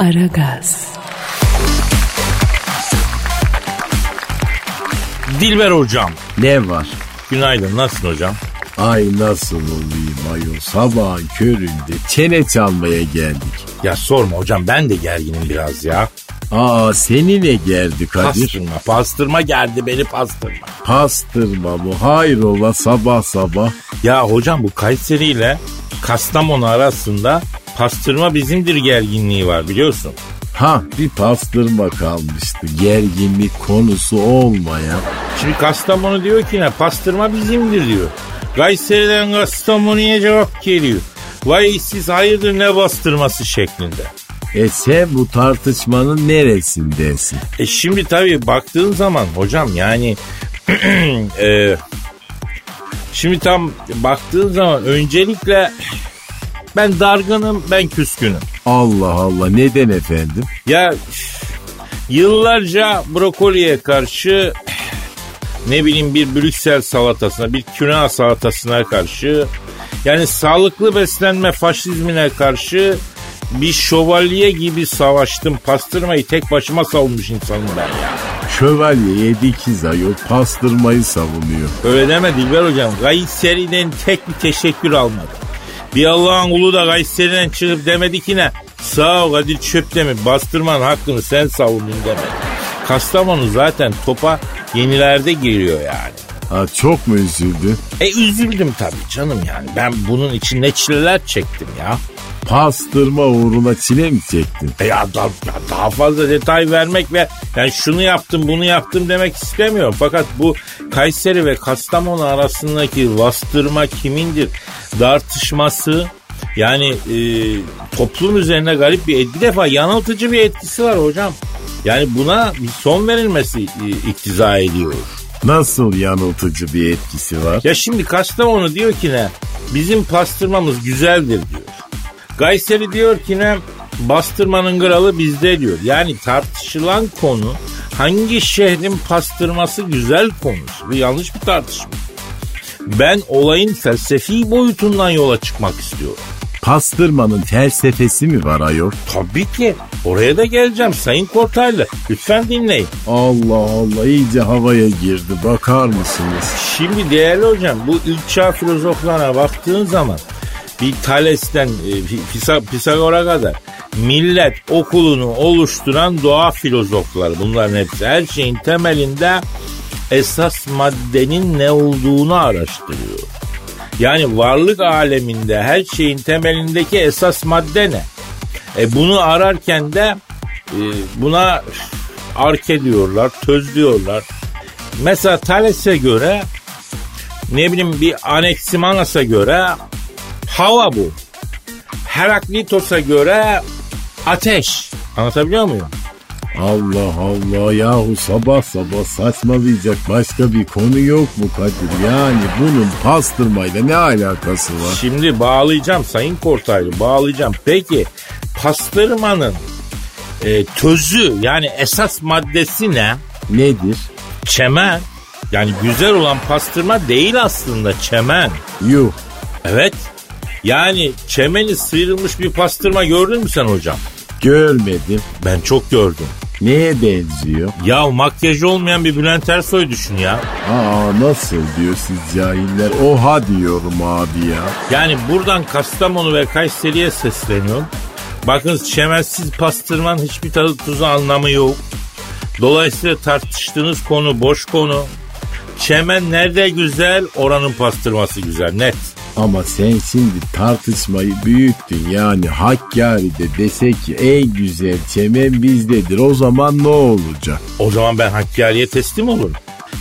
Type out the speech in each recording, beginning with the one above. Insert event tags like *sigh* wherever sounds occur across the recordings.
Aragaz, Dilber hocam. Ne var? Günaydın nasılsın hocam? Ay nasıl olayım ayol sabahın köründe çene çalmaya geldik. Ya sorma hocam ben de gerginim biraz ya. Aa seni ne gerdi Kadir? Pastırma pastırma geldi beni pastırma. Pastırma mı? Hayrola sabah sabah. Ya hocam bu Kayseri ile Kastamonu arasında pastırma bizimdir gerginliği var biliyorsun. Ha bir pastırma kalmıştı. Gerginlik konusu olmayan. Şimdi Kastamonu diyor ki ne pastırma bizimdir diyor. Kayseri'den Kastamonu'ya cevap geliyor. Vay siz hayırdır ne bastırması şeklinde. E sen bu tartışmanın neresindesin? E şimdi tabii baktığın zaman hocam yani *clears throat* e, şimdi tam baktığın zaman öncelikle ben dargınım ben küskünüm. Allah Allah neden efendim? Ya yıllarca brokoliye karşı ne bileyim bir Brüksel salatasına bir küna salatasına karşı yani sağlıklı beslenme faşizmine karşı bir şövalye gibi savaştım. Pastırmayı tek başıma savunmuş insanım ben ya. Şövalye yedi ayol pastırmayı savunuyor. Öyle deme Dilber hocam. Kayseri'den tek bir teşekkür almadı. Bir Allah'ın kulu da Kayseri'den çıkıp demedi ki ne? Sağ ol Kadir Çöptemir bastırmanın hakkını sen savundun demedi. Kastamonu zaten topa yenilerde giriyor yani. Ha, çok mu üzüldün? E üzüldüm tabii canım yani. Ben bunun için ne çileler çektim ya. Pastırma uğruna çile mi çektin? E ya, da, ya daha fazla detay vermek ve yani şunu yaptım bunu yaptım demek istemiyorum. Fakat bu Kayseri ve Kastamonu arasındaki bastırma kimindir tartışması yani e, toplum üzerine garip bir etki. Bir defa yanıltıcı bir etkisi var hocam. Yani buna bir son verilmesi e, iktiza ediyor. Nasıl yanıltıcı bir etkisi var? Ya şimdi Kastamonu diyor ki ne? Bizim pastırmamız güzeldir diyor. Kayseri diyor ki ne? Bastırmanın kralı bizde diyor. Yani tartışılan konu hangi şehrin pastırması güzel konusu. Bu yanlış bir tartışma. Ben olayın felsefi boyutundan yola çıkmak istiyorum. Pastırmanın felsefesi mi var ayol? Tabii ki. Oraya da geleceğim Sayın Kortaylı. Lütfen dinleyin. Allah Allah iyice havaya girdi bakar mısınız? Şimdi değerli hocam bu ilk çağ filozoflarına baktığın zaman bir Thales'ten e, Pisa, Pisagor'a kadar millet okulunu oluşturan doğa filozofları bunların hepsi her şeyin temelinde esas maddenin ne olduğunu araştırıyor. Yani varlık aleminde her şeyin temelindeki esas madde ne? E bunu ararken de e, buna arke diyorlar, töz diyorlar. Mesela Thales'e göre ne bileyim bir Anaximandes'e göre hava bu. Heraklitos'a göre ateş. Anlatabiliyor muyum? Allah Allah yahu sabah sabah saçmalayacak başka bir konu yok mu Kadir? Yani bunun pastırmayla ne alakası var? Şimdi bağlayacağım Sayın Kortaylı bağlayacağım. Peki pastırmanın e, tözü yani esas maddesi ne? Nedir? Çemen. Yani güzel olan pastırma değil aslında çemen. Yuh. Evet. Yani çemeni sıyrılmış bir pastırma gördün mü sen hocam? Görmedim. Ben çok gördüm. Neye benziyor? Ya makyaj olmayan bir Bülent Ersoy düşün ya. Aa nasıl diyor siz cahiller? Oha diyorum abi ya. Yani buradan Kastamonu ve Kayseri'ye sesleniyorum. Bakın çemensiz pastırmanın hiçbir tadı tuzu anlamı yok. Dolayısıyla tartıştığınız konu boş konu. Çemen nerede güzel oranın pastırması güzel net. Ama sen şimdi tartışmayı büyüttün yani Hakkari'de desek ki en güzel çemen bizdedir o zaman ne olacak? O zaman ben Hakkari'ye teslim olurum.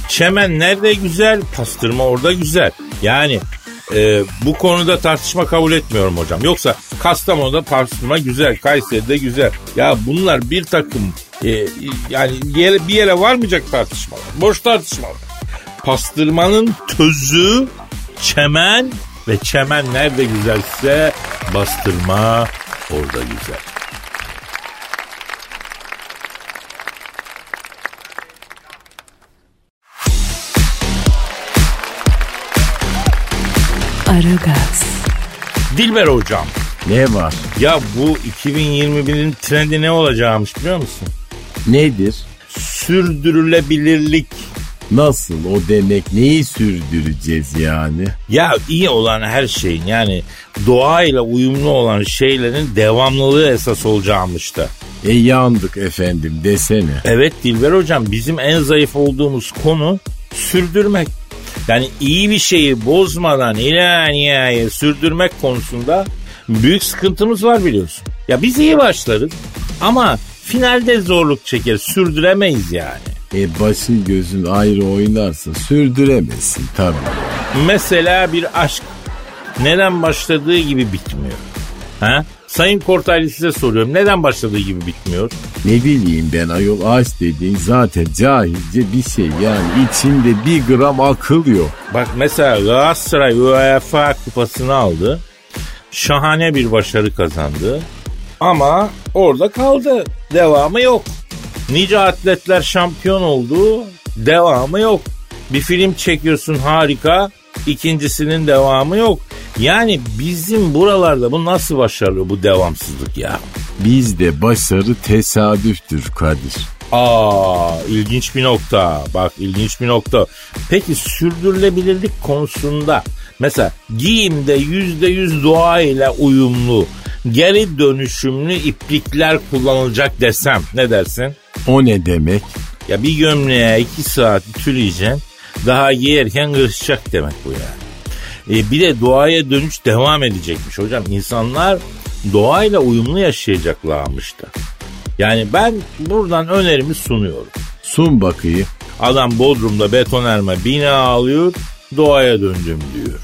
Çemen nerede güzel pastırma orada güzel. Yani e, bu konuda tartışma kabul etmiyorum hocam. Yoksa Kastamonu'da pastırma güzel, Kayseri'de güzel. Ya bunlar bir takım e, yani yere, bir yere varmayacak tartışmalar. Boş tartışmalar. Pastırmanın tözü, çemen ve çemen nerede güzelse bastırma orada güzel. Aragaz, Dilber hocam. Ne var? Ya bu 2021'in trendi ne olacakmış biliyor musun? Nedir? Sürdürülebilirlik. Nasıl o demek neyi sürdüreceğiz yani? Ya iyi olan her şeyin yani doğayla uyumlu olan şeylerin devamlılığı esas olacakmış da. E yandık efendim desene. Evet Dilber hocam bizim en zayıf olduğumuz konu sürdürmek. Yani iyi bir şeyi bozmadan ilerleye sürdürmek konusunda büyük sıkıntımız var biliyorsun. Ya biz iyi başlarız ama finalde zorluk çeker sürdüremeyiz yani. E başın gözün ayrı oynarsa sürdüremezsin tabii. Mesela bir aşk neden başladığı gibi bitmiyor. Ha? Sayın Kortaylı size soruyorum. Neden başladığı gibi bitmiyor? Ne bileyim ben ayol aç dediğin zaten cahilce bir şey yani içinde bir gram akıl yok. Bak mesela Galatasaray UEFA kupasını aldı. Şahane bir başarı kazandı. Ama orada kaldı. Devamı yok. Nice atletler şampiyon oldu. Devamı yok. Bir film çekiyorsun harika. İkincisinin devamı yok. Yani bizim buralarda bu nasıl başarılı bu devamsızlık ya? Bizde başarı tesadüftür Kadir. Aa ilginç bir nokta. Bak ilginç bir nokta. Peki sürdürülebilirlik konusunda mesela giyimde yüzde yüz doğa ile uyumlu geri dönüşümlü iplikler kullanılacak desem ne dersin? O ne demek? Ya bir gömleğe iki saat ütüleyeceksin daha giyerken kırışacak demek bu yani. E bir de doğaya dönüş devam edecekmiş hocam. İnsanlar doğayla uyumlu yaşayacaklarmış da. Yani ben buradan önerimi sunuyorum. Sun bakayım. Adam Bodrum'da betonarme bina alıyor, doğaya döndüm diyor.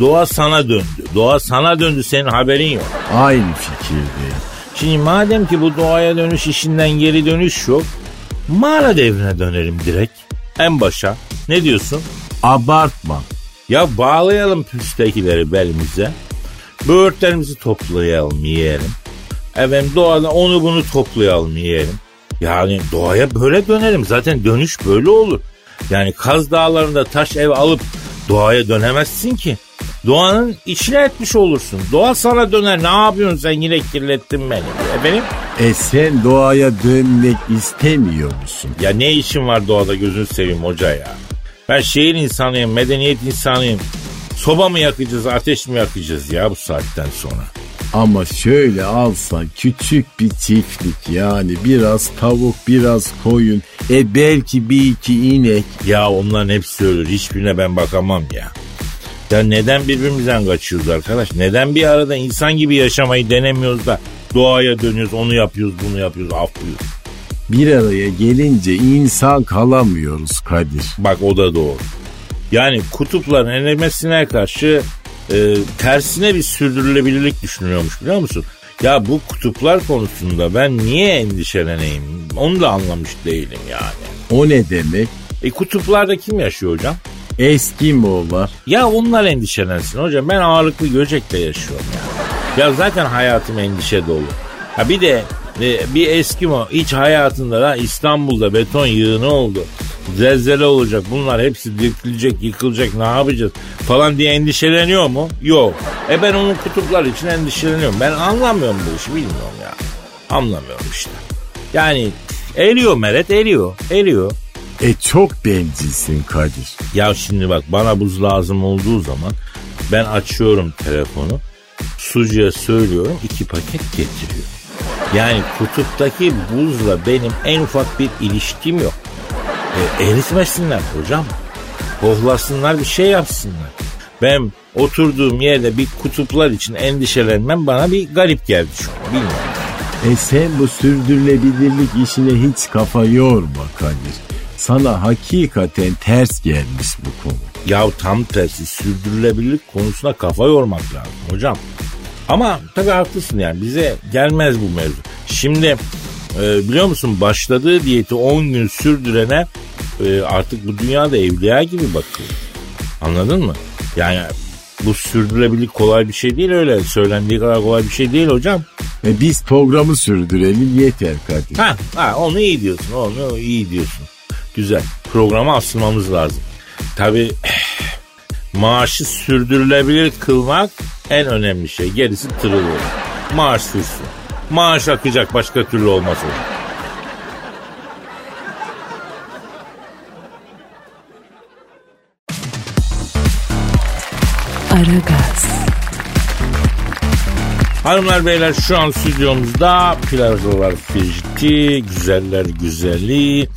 Doğa sana döndü. Doğa sana döndü senin haberin yok. Aynı fikirdeyim. Şimdi madem ki bu doğaya dönüş işinden geri dönüş yok. Mağara devrine dönelim direkt. En başa. Ne diyorsun? Abartma. Ya bağlayalım püstekileri belimize. Böğürtlerimizi toplayalım yiyelim. Efendim doğada onu bunu toplayalım yiyelim. Yani doğaya böyle dönelim. Zaten dönüş böyle olur. Yani Kaz Dağları'nda taş ev alıp doğaya dönemezsin ki. Doğanın içine etmiş olursun. Doğa sana döner. Ne yapıyorsun sen yine kirlettin beni. Efendim? E sen doğaya dönmek istemiyor musun? Ya ne işin var doğada gözünü seveyim hoca ya. Ben şehir insanıyım, medeniyet insanıyım. Soba mı yakacağız, ateş mi yakacağız ya bu saatten sonra? Ama şöyle alsan küçük bir çiftlik yani biraz tavuk biraz koyun e belki bir iki inek. Ya onların hepsi ölür. Hiçbirine ben bakamam ya. Ya neden birbirimizden kaçıyoruz arkadaş? Neden bir arada insan gibi yaşamayı denemiyoruz da doğaya dönüyoruz, onu yapıyoruz, bunu yapıyoruz, afflıyoruz. Bir araya gelince insan kalamıyoruz Kadir. Bak o da doğru. Yani kutupların erimesine karşı e, tersine bir sürdürülebilirlik düşünüyormuş biliyor musun? Ya bu kutuplar konusunda ben niye endişeleneyim? Onu da anlamış değilim yani. O ne demek? E kutuplarda kim yaşıyor hocam? Eskimoğullar. Ya onlar endişelensin hocam. Ben ağırlıklı göcekle yaşıyorum ya. Ya zaten hayatım endişe dolu. Ha bir de e, bir Eskimo hiç hayatında da İstanbul'da beton yığını oldu. Zelzele olacak bunlar hepsi dökülecek yıkılacak ne yapacağız falan diye endişeleniyor mu? Yok. E ben onun kutuplar için endişeleniyorum. Ben anlamıyorum bu işi bilmiyorum ya. Anlamıyorum işte. Yani eriyor Meret eriyor. Eriyor. E çok bencilsin Kadir. Ya şimdi bak bana buz lazım olduğu zaman ben açıyorum telefonu. Sucuya söylüyorum iki paket getiriyor. Yani kutuptaki buzla benim en ufak bir ilişkim yok. E, eritmesinler hocam. Kohlasınlar bir şey yapsınlar. Ben oturduğum yerde bir kutuplar için endişelenmem bana bir garip geldi şu an. Bilmiyorum. E sen bu sürdürülebilirlik işine hiç kafa yorma Kadir. Sana hakikaten ters gelmiş bu konu. Ya tam tersi sürdürülebilirlik konusuna kafa yormak lazım hocam. Ama tabii haklısın yani bize gelmez bu mevzu. Şimdi e, biliyor musun başladığı diyeti 10 gün sürdürene e, artık bu dünyada evliya gibi bakıyor. Anladın mı? Yani bu sürdürülebilirlik kolay bir şey değil öyle. Söylendiği kadar kolay bir şey değil hocam. E biz programı sürdürelim yeter Kadir. Ha, ha onu iyi diyorsun. Onu iyi diyorsun. Güzel. Programa asılmamız lazım. Tabii *sighs* maaşı sürdürülebilir kılmak En önemli şey gerisi tırıl olur. Maaş sürsün. Maaş akacak başka türlü olmaz o. Aragaz, Hanımlar beyler şu an stüdyomuzda plazalar fijiti, güzeller güzeli,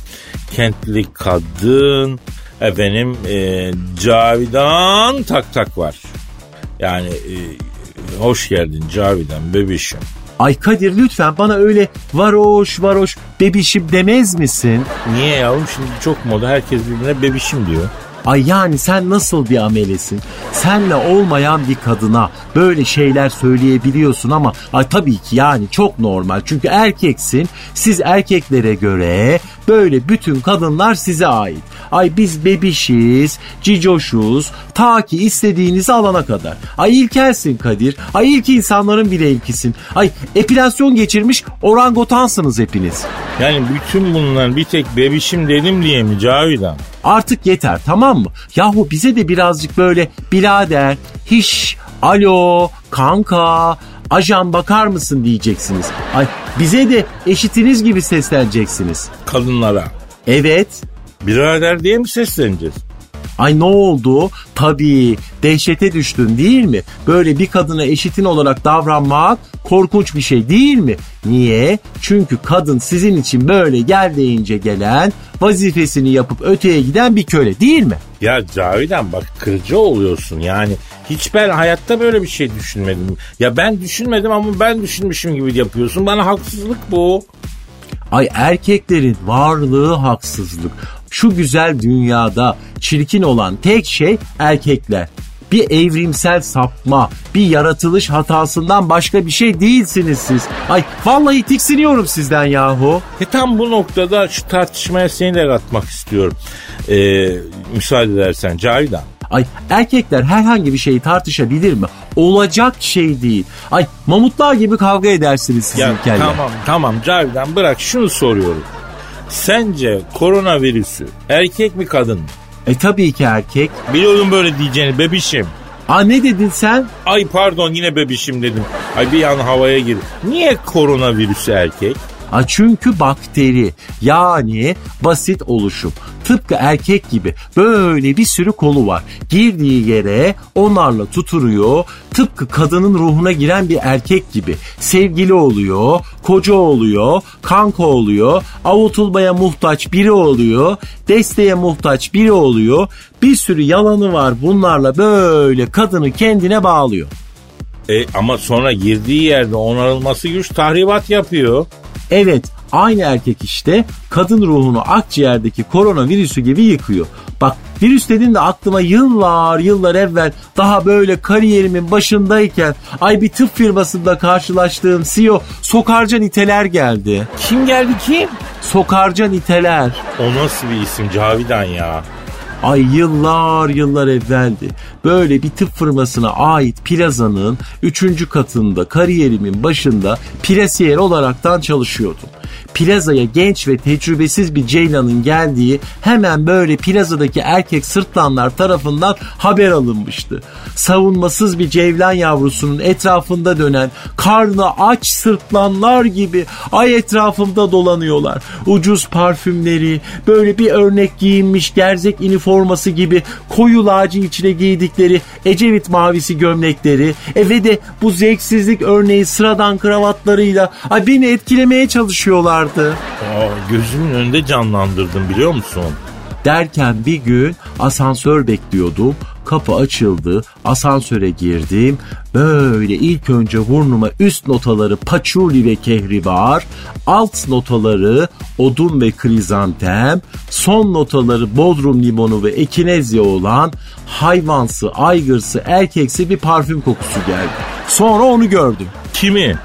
kentli kadın, efendim e, Cavidan tak tak var. Yani e, hoş geldin Cavidan bebişim. Ay Kadir lütfen bana öyle varoş varoş bebişim demez misin? Niye yavrum şimdi çok moda herkes birbirine bebişim diyor. Ay yani sen nasıl bir amelesin? Senle olmayan bir kadına böyle şeyler söyleyebiliyorsun ama ay tabii ki yani çok normal. Çünkü erkeksin. Siz erkeklere göre böyle bütün kadınlar size ait. Ay biz bebişiz, cicoşuz, ta ki istediğinizi alana kadar. Ay ilkelsin Kadir. Ay ilk insanların bile ilkisin. Ay epilasyon geçirmiş orangotansınız hepiniz. Yani bütün bunlar bir tek bebişim dedim diye mi Cavidan? Artık yeter tamam mı? Yahu bize de birazcık böyle birader, hiş, alo, kanka, ajan bakar mısın diyeceksiniz. Ay bize de eşitiniz gibi sesleneceksiniz. Kadınlara. Evet. Birader diye mi sesleneceğiz? Ay ne oldu? Tabii dehşete düştün değil mi? Böyle bir kadına eşitin olarak davranmak korkunç bir şey değil mi? Niye? Çünkü kadın sizin için böyle gel deyince gelen, vazifesini yapıp öteye giden bir köle değil mi? Ya Cavidan bak kırıcı oluyorsun yani. Hiç ben hayatta böyle bir şey düşünmedim. Ya ben düşünmedim ama ben düşünmüşüm gibi yapıyorsun. Bana haksızlık bu. Ay erkeklerin varlığı haksızlık. Şu güzel dünyada çirkin olan tek şey erkekler. Bir evrimsel sapma, bir yaratılış hatasından başka bir şey değilsiniz siz. Ay vallahi tiksiniyorum sizden yahu. E tam bu noktada şu tartışmaya seni de katmak istiyorum. Ee, müsaade edersen Cavidan. Ay erkekler herhangi bir şeyi tartışabilir mi? Olacak şey değil. Ay mamutlar gibi kavga edersiniz sizin Ya tamam tamam Cavidan bırak şunu soruyorum. Sence koronavirüsü erkek mi kadın mı? E tabii ki erkek. Biliyordum böyle diyeceğini bebişim. Aa ne dedin sen? Ay pardon yine bebişim dedim. Ay bir an havaya girdi. Niye koronavirüsü erkek? A çünkü bakteri yani basit oluşum. Tıpkı erkek gibi böyle bir sürü kolu var. Girdiği yere onlarla tuturuyor. Tıpkı kadının ruhuna giren bir erkek gibi. Sevgili oluyor, koca oluyor, kanka oluyor, avutulmaya muhtaç biri oluyor, desteğe muhtaç biri oluyor. Bir sürü yalanı var bunlarla böyle kadını kendine bağlıyor. E, ama sonra girdiği yerde onarılması güç tahribat yapıyor. Evet aynı erkek işte kadın ruhunu akciğerdeki koronavirüsü gibi yıkıyor. Bak virüs dedin de aklıma yıllar yıllar evvel daha böyle kariyerimin başındayken ay bir tıp firmasında karşılaştığım CEO Sokarca Niteler geldi. Kim geldi kim? Sokarca Niteler. O nasıl bir isim Cavidan ya? Ay yıllar yıllar evveldi. Böyle bir tıp firmasına ait plazanın 3. katında kariyerimin başında plasiyer olaraktan çalışıyordum. Plazaya genç ve tecrübesiz bir Ceylan'ın geldiği hemen böyle plazadaki erkek sırtlanlar tarafından haber alınmıştı. Savunmasız bir ceylan yavrusunun etrafında dönen karnı aç sırtlanlar gibi ay etrafımda dolanıyorlar. Ucuz parfümleri, böyle bir örnek giyinmiş gerzek üniforması gibi koyu laci içine giydikleri Ecevit mavisi gömlekleri e ve de bu zevksizlik örneği sıradan kravatlarıyla ay beni etkilemeye çalışıyorlardı. Aa, gözümün önünde canlandırdım biliyor musun? Derken bir gün asansör bekliyordum. Kapı açıldı, asansöre girdim. Böyle ilk önce burnuma üst notaları paçuli ve kehribar, alt notaları odun ve krizantem, son notaları bodrum limonu ve ekinezya olan hayvansı, aygırsı, erkeksi bir parfüm kokusu geldi. Sonra onu gördüm. Kimi?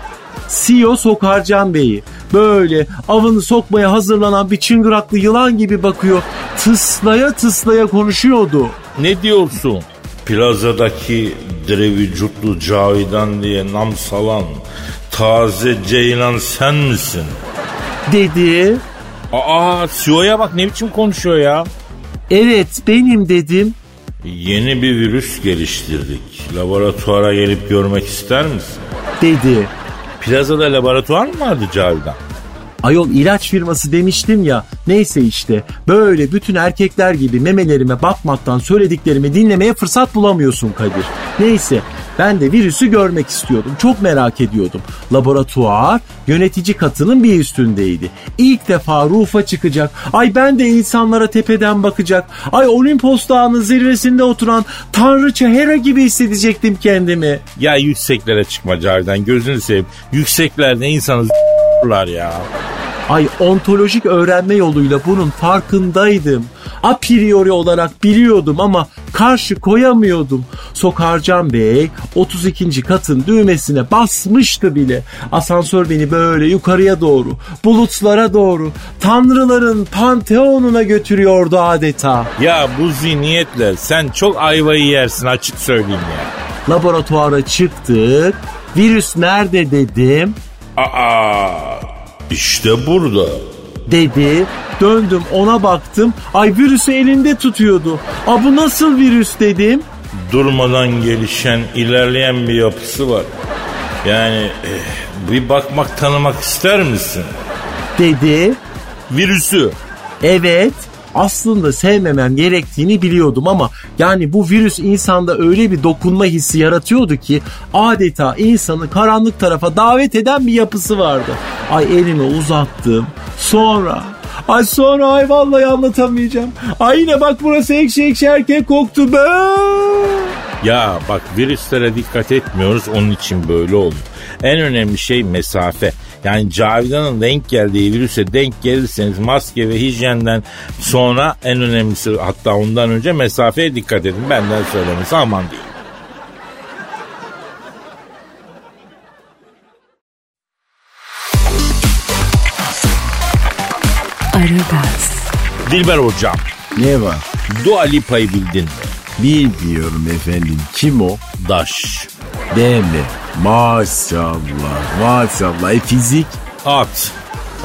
CEO Sokarcan Bey'i böyle avını sokmaya hazırlanan bir çıngıraklı yılan gibi bakıyor. Tıslaya tıslaya konuşuyordu. Ne diyorsun? Plazadaki diri vücutlu Cavidan diye nam salan taze ceylan sen misin? Dedi. Aa CEO'ya bak ne biçim konuşuyor ya. Evet benim dedim. Yeni bir virüs geliştirdik. Laboratuvara gelip görmek ister misin? Dedi. Plazada laboratuvar mı vardı Cavidan? Ayol ilaç firması demiştim ya. Neyse işte böyle bütün erkekler gibi memelerime bakmaktan söylediklerimi dinlemeye fırsat bulamıyorsun Kadir. Neyse ben de virüsü görmek istiyordum. Çok merak ediyordum. Laboratuvar yönetici katının bir üstündeydi. İlk defa rufa çıkacak. Ay ben de insanlara tepeden bakacak. Ay Olimpos Dağı'nın zirvesinde oturan Tanrıça Hera gibi hissedecektim kendimi. Ya yükseklere çıkma Cavidan gözünü seveyim. Yükseklerde insanı z**lar ya. Ay ontolojik öğrenme yoluyla bunun farkındaydım. A priori olarak biliyordum ama karşı koyamıyordum. Sokarcan Bey 32. katın düğmesine basmıştı bile. Asansör beni böyle yukarıya doğru, bulutlara doğru, tanrıların panteonuna götürüyordu adeta. Ya bu zihniyetle sen çok ayvayı yersin açık söyleyeyim ya. Laboratuvara çıktık. Virüs nerede dedim. Aa işte burada. Dedi. Döndüm ona baktım. Ay virüsü elinde tutuyordu. A bu nasıl virüs dedim. Durmadan gelişen, ilerleyen bir yapısı var. Yani eh, bir bakmak, tanımak ister misin? Dedi. Virüsü. Evet. Aslında sevmemem gerektiğini biliyordum ama yani bu virüs insanda öyle bir dokunma hissi yaratıyordu ki adeta insanı karanlık tarafa davet eden bir yapısı vardı. Ay elimi uzattım. Sonra Ay sonra ay vallahi anlatamayacağım. Ay yine bak burası ekşi ekşi erkek koktu be. Ya bak virüslere dikkat etmiyoruz onun için böyle oluyor. En önemli şey mesafe. Yani Cavidan'ın denk geldiği virüse denk gelirseniz maske ve hijyenden sonra en önemlisi hatta ondan önce mesafeye dikkat edin. Benden söylemesi aman diyeyim. Aragaz, Dilber hocam Ne var? Dua Lipa'yı bildin mi? Bilmiyorum efendim. Kim o? Daş. Değil mi? Maşallah. Maşallah. E fizik? At.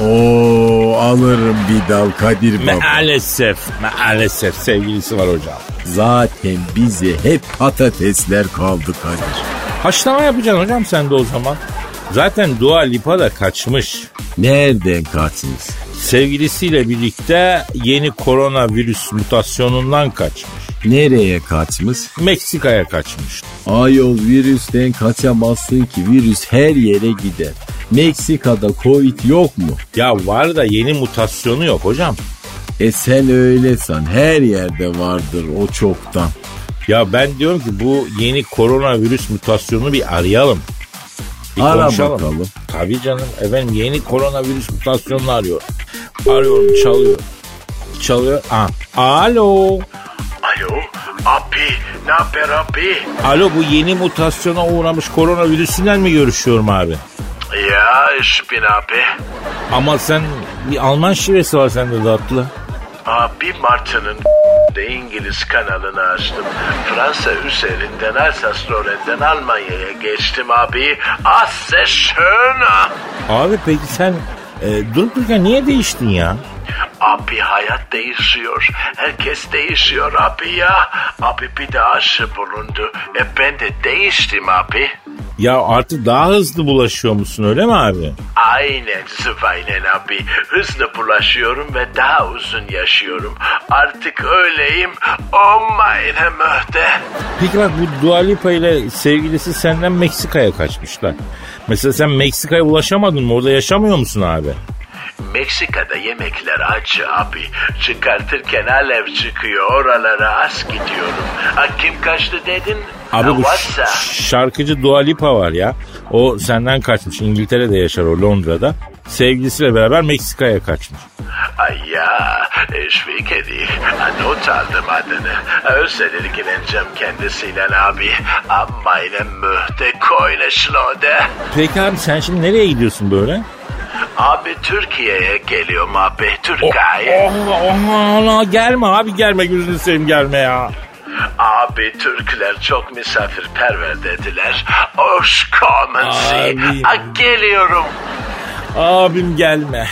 Oo alırım bir dal Kadir Baba. Maalesef. Maalesef sevgilisi var hocam. Zaten bize hep patatesler kaldı Kadir. Haşlama yapacaksın hocam sen de o zaman. Zaten Dua Lipa da kaçmış. Nereden kaçmış? Sevgilisiyle birlikte yeni koronavirüs mutasyonundan kaçmış. Nereye kaçmış? Meksika'ya kaçmış. Ayol virüsten kaçamazsın ki virüs her yere gider. Meksika'da Covid yok mu? Ya var da yeni mutasyonu yok hocam. E sen öyle san her yerde vardır o çoktan. Ya ben diyorum ki bu yeni koronavirüs mutasyonunu bir arayalım. Bir Ara konuşalım. bakalım. Tabii canım. Efendim yeni koronavirüs mutasyonunu arıyor. Arıyorum çalıyor. Çalıyor. Aa, alo. Alo, abi, ne haber abi? Alo bu yeni mutasyona uğramış koronavirüsünden mi görüşüyorum abi? Ya, ich bin abi. Ama sen bir Alman şivesi var sende tatlı. Abi Martı'nın de İngiliz kanalını açtım. Fransa üzerinden Alsace-Lorraine'den Almanya'ya geçtim abi. Sehr schön. Abi peki sen e, durup dururken niye değiştin ya? Abi hayat değişiyor. Herkes değişiyor abi ya. Abi bir de aşı bulundu. E ben de değiştim abi. Ya artık daha hızlı bulaşıyor musun öyle mi abi? Aynen Zıvaynen abi. Hızlı bulaşıyorum ve daha uzun yaşıyorum. Artık öyleyim. Oh meine Möhte. Peki bak bu Dua Lipa ile sevgilisi senden Meksika'ya kaçmışlar. Mesela sen Meksika'ya ulaşamadın mı? Orada yaşamıyor musun abi? Meksika'da yemekler acı abi. Çıkartırken alev çıkıyor. Oralara az gidiyorum. Ha, kim kaçtı dedin? Abi bu ş- şarkıcı Dua Lipa var ya. O senden kaçmış. İngiltere'de yaşar o Londra'da. Sevgilisiyle beraber Meksika'ya kaçmış. Ay ya, dich. Ha, Not aldım adını. Özel ilgileneceğim kendisiyle abi. Am meine Möhte Keule Schlode. Peki abi sen şimdi nereye gidiyorsun böyle? Abi Türkiye'ye geliyorum abi. Türkiye. Oha oha oha, gelme abi gelme gözünü seveyim gelme ya. Abi Türkler çok misafirperver dediler. Hoş. Ha, Geliyorum. Abim gelme.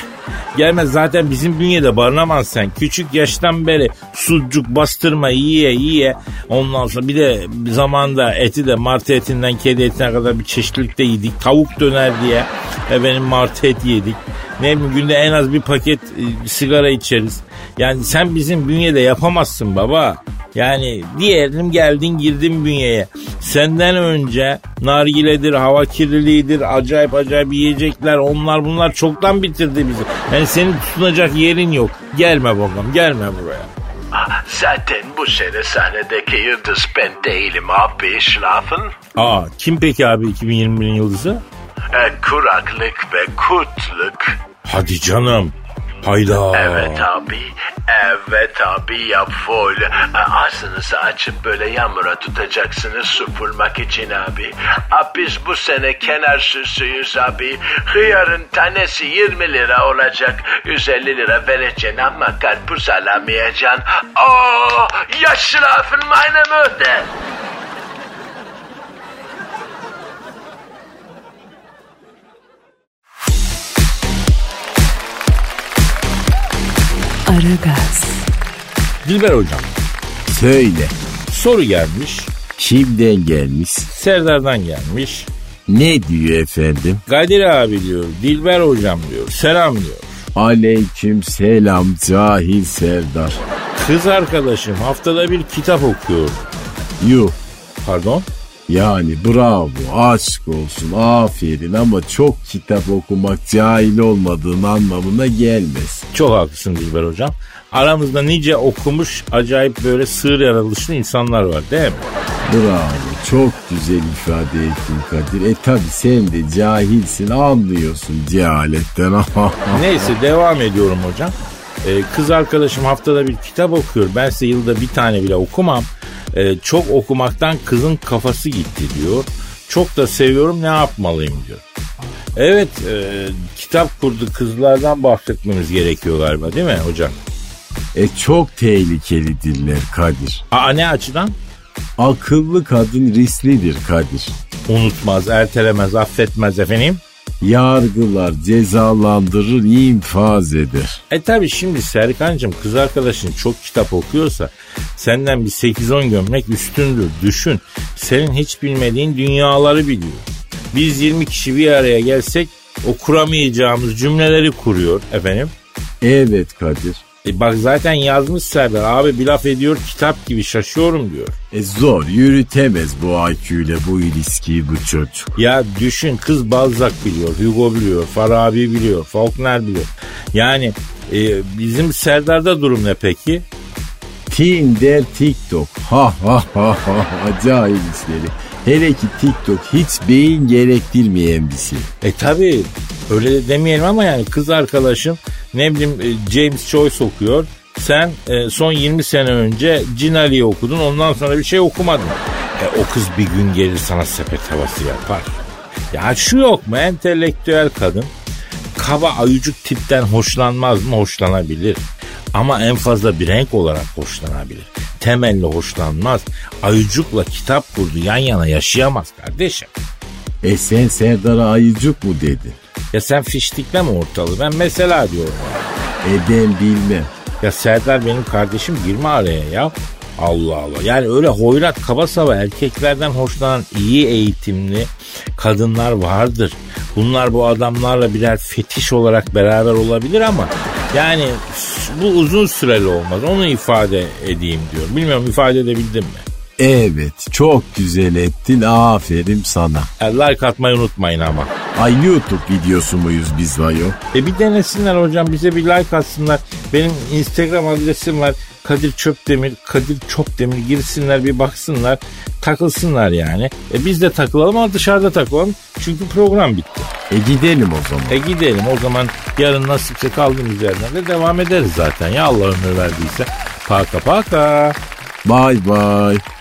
Gelmez zaten bizim bünyede barınamaz sen. Küçük yaştan beri sucuk bastırma yiye yiye. Ondan sonra bir de zamanda eti de martı etinden kedi etine kadar bir çeşitlilikte yedik. Tavuk döner diye efendim martı et yedik. Ne bileyim günde en az bir paket e, sigara içeriz. Yani sen bizim bünyede yapamazsın baba. Yani diyelim geldin girdin bünyeye. Senden önce nargiledir, hava kirliliğidir, acayip acayip yiyecekler onlar bunlar çoktan bitirdi bizi. Yani senin tutunacak yerin yok. Gelme babam gelme buraya. Ah, Zaten bu sene sahnedeki yıldız ben değilim abi Schlafen. Aa kim peki abi 2021'in yıldızı? E, kuraklık ve kutluk. Hadi canım. Hayda. Evet abi. Evet abi ya full. E, Ağzınızı açıp böyle yağmura tutacaksınız su bulmak için abi. Abi biz bu sene kenar süsüyüz abi. Hıyarın tanesi 20 lira olacak. 150 lira vereceksin ama karpuz alamayacaksın. Oh, ya schlafen meine Mutter. Aragaz, Dilber hocam Söyle. soru gelmiş. Kimden gelmiş? Serdar'dan gelmiş. Ne diyor efendim? Kadir abi diyor. Dilber hocam diyor. Selam diyor. Aleyküm selam cahil Serdar. Kız arkadaşım haftada bir kitap okuyor. Yuh Pardon? Yani bravo aşk olsun aferin ama çok kitap okumak cahil olmadığın anlamına gelmez. Çok haklısın Dilber hocam. Aramızda nice okumuş acayip böyle sığır yaratılışlı insanlar var değil mi? Bravo çok güzel ifade ettin Kadir. E tabi sen de cahilsin anlıyorsun cehaletten. *laughs* Neyse devam ediyorum hocam. Ee, kız arkadaşım haftada bir kitap okuyor. Ben ise yılda bir tane bile okumam. Ee, çok okumaktan kızın kafası gitti diyor. Çok da seviyorum ne yapmalıyım diyor. Evet e, kitap kurdu kızlardan bahsetmemiz gerekiyor galiba değil mi hocam? e çok tehlikeli diller Kadir. Aa ne açıdan? Akıllı kadın risklidir Kadir. Unutmaz, ertelemez, affetmez efendim. Yargılar cezalandırır infaz eder. E tabi şimdi Serkan'cığım kız arkadaşın çok kitap okuyorsa senden bir 8-10 gömlek üstündür. Düşün senin hiç bilmediğin dünyaları biliyor. Biz 20 kişi bir araya gelsek o kuramayacağımız cümleleri kuruyor efendim. Evet Kadir. E bak zaten yazmış Serdar abi bir laf ediyor kitap gibi şaşıyorum diyor. E zor yürütemez bu IQ ile bu ilişkiyi bu çocuk. Ya düşün kız Balzac biliyor, Hugo biliyor, Farabi biliyor, Faulkner biliyor. Yani e, bizim Serdar'da durum ne peki? Tinder TikTok. Ha ha ha ha cahil işleri. Hele ki TikTok hiç beyin gerektirmeyen bir şey. E tabi öyle de demeyelim ama yani kız arkadaşım ne bileyim e, James Joyce okuyor. Sen e, son 20 sene önce Cinali'yi okudun ondan sonra bir şey okumadın. E, o kız bir gün gelir sana sepet havası yapar. Ya şu yok mu entelektüel kadın kaba ayıcık tipten hoşlanmaz mı hoşlanabilir. Ama en fazla bir renk olarak hoşlanabilir. Temelli hoşlanmaz. Ayıcıkla kitap kurdu yan yana yaşayamaz kardeşim. E sen Serdar'a ayıcık mı dedin? Ya sen fiştikleme ortalığı. Ben mesela diyorum. E ben bilmem. Ya Serdar benim kardeşim girme araya ya. Allah Allah. Yani öyle hoyrat kaba saba erkeklerden hoşlanan iyi eğitimli kadınlar vardır. Bunlar bu adamlarla birer fetiş olarak beraber olabilir ama yani bu uzun süreli olmaz. Onu ifade edeyim diyorum. Bilmiyorum ifade edebildim mi? Evet çok güzel ettin aferin sana. E, like atmayı unutmayın ama. Ay YouTube videosu muyuz biz vayo? E bir denesinler hocam bize bir like atsınlar. Benim Instagram adresim var. Kadir Çöpdemir, Kadir Çöpdemir girsinler bir baksınlar. Takılsınlar yani. E biz de takılalım ama dışarıda takılalım. Çünkü program bitti. E gidelim o zaman. E gidelim o zaman yarın nasipse kaldığımız yerden de devam ederiz zaten. Ya Allah ömür verdiyse. Paka paka. Bye bye.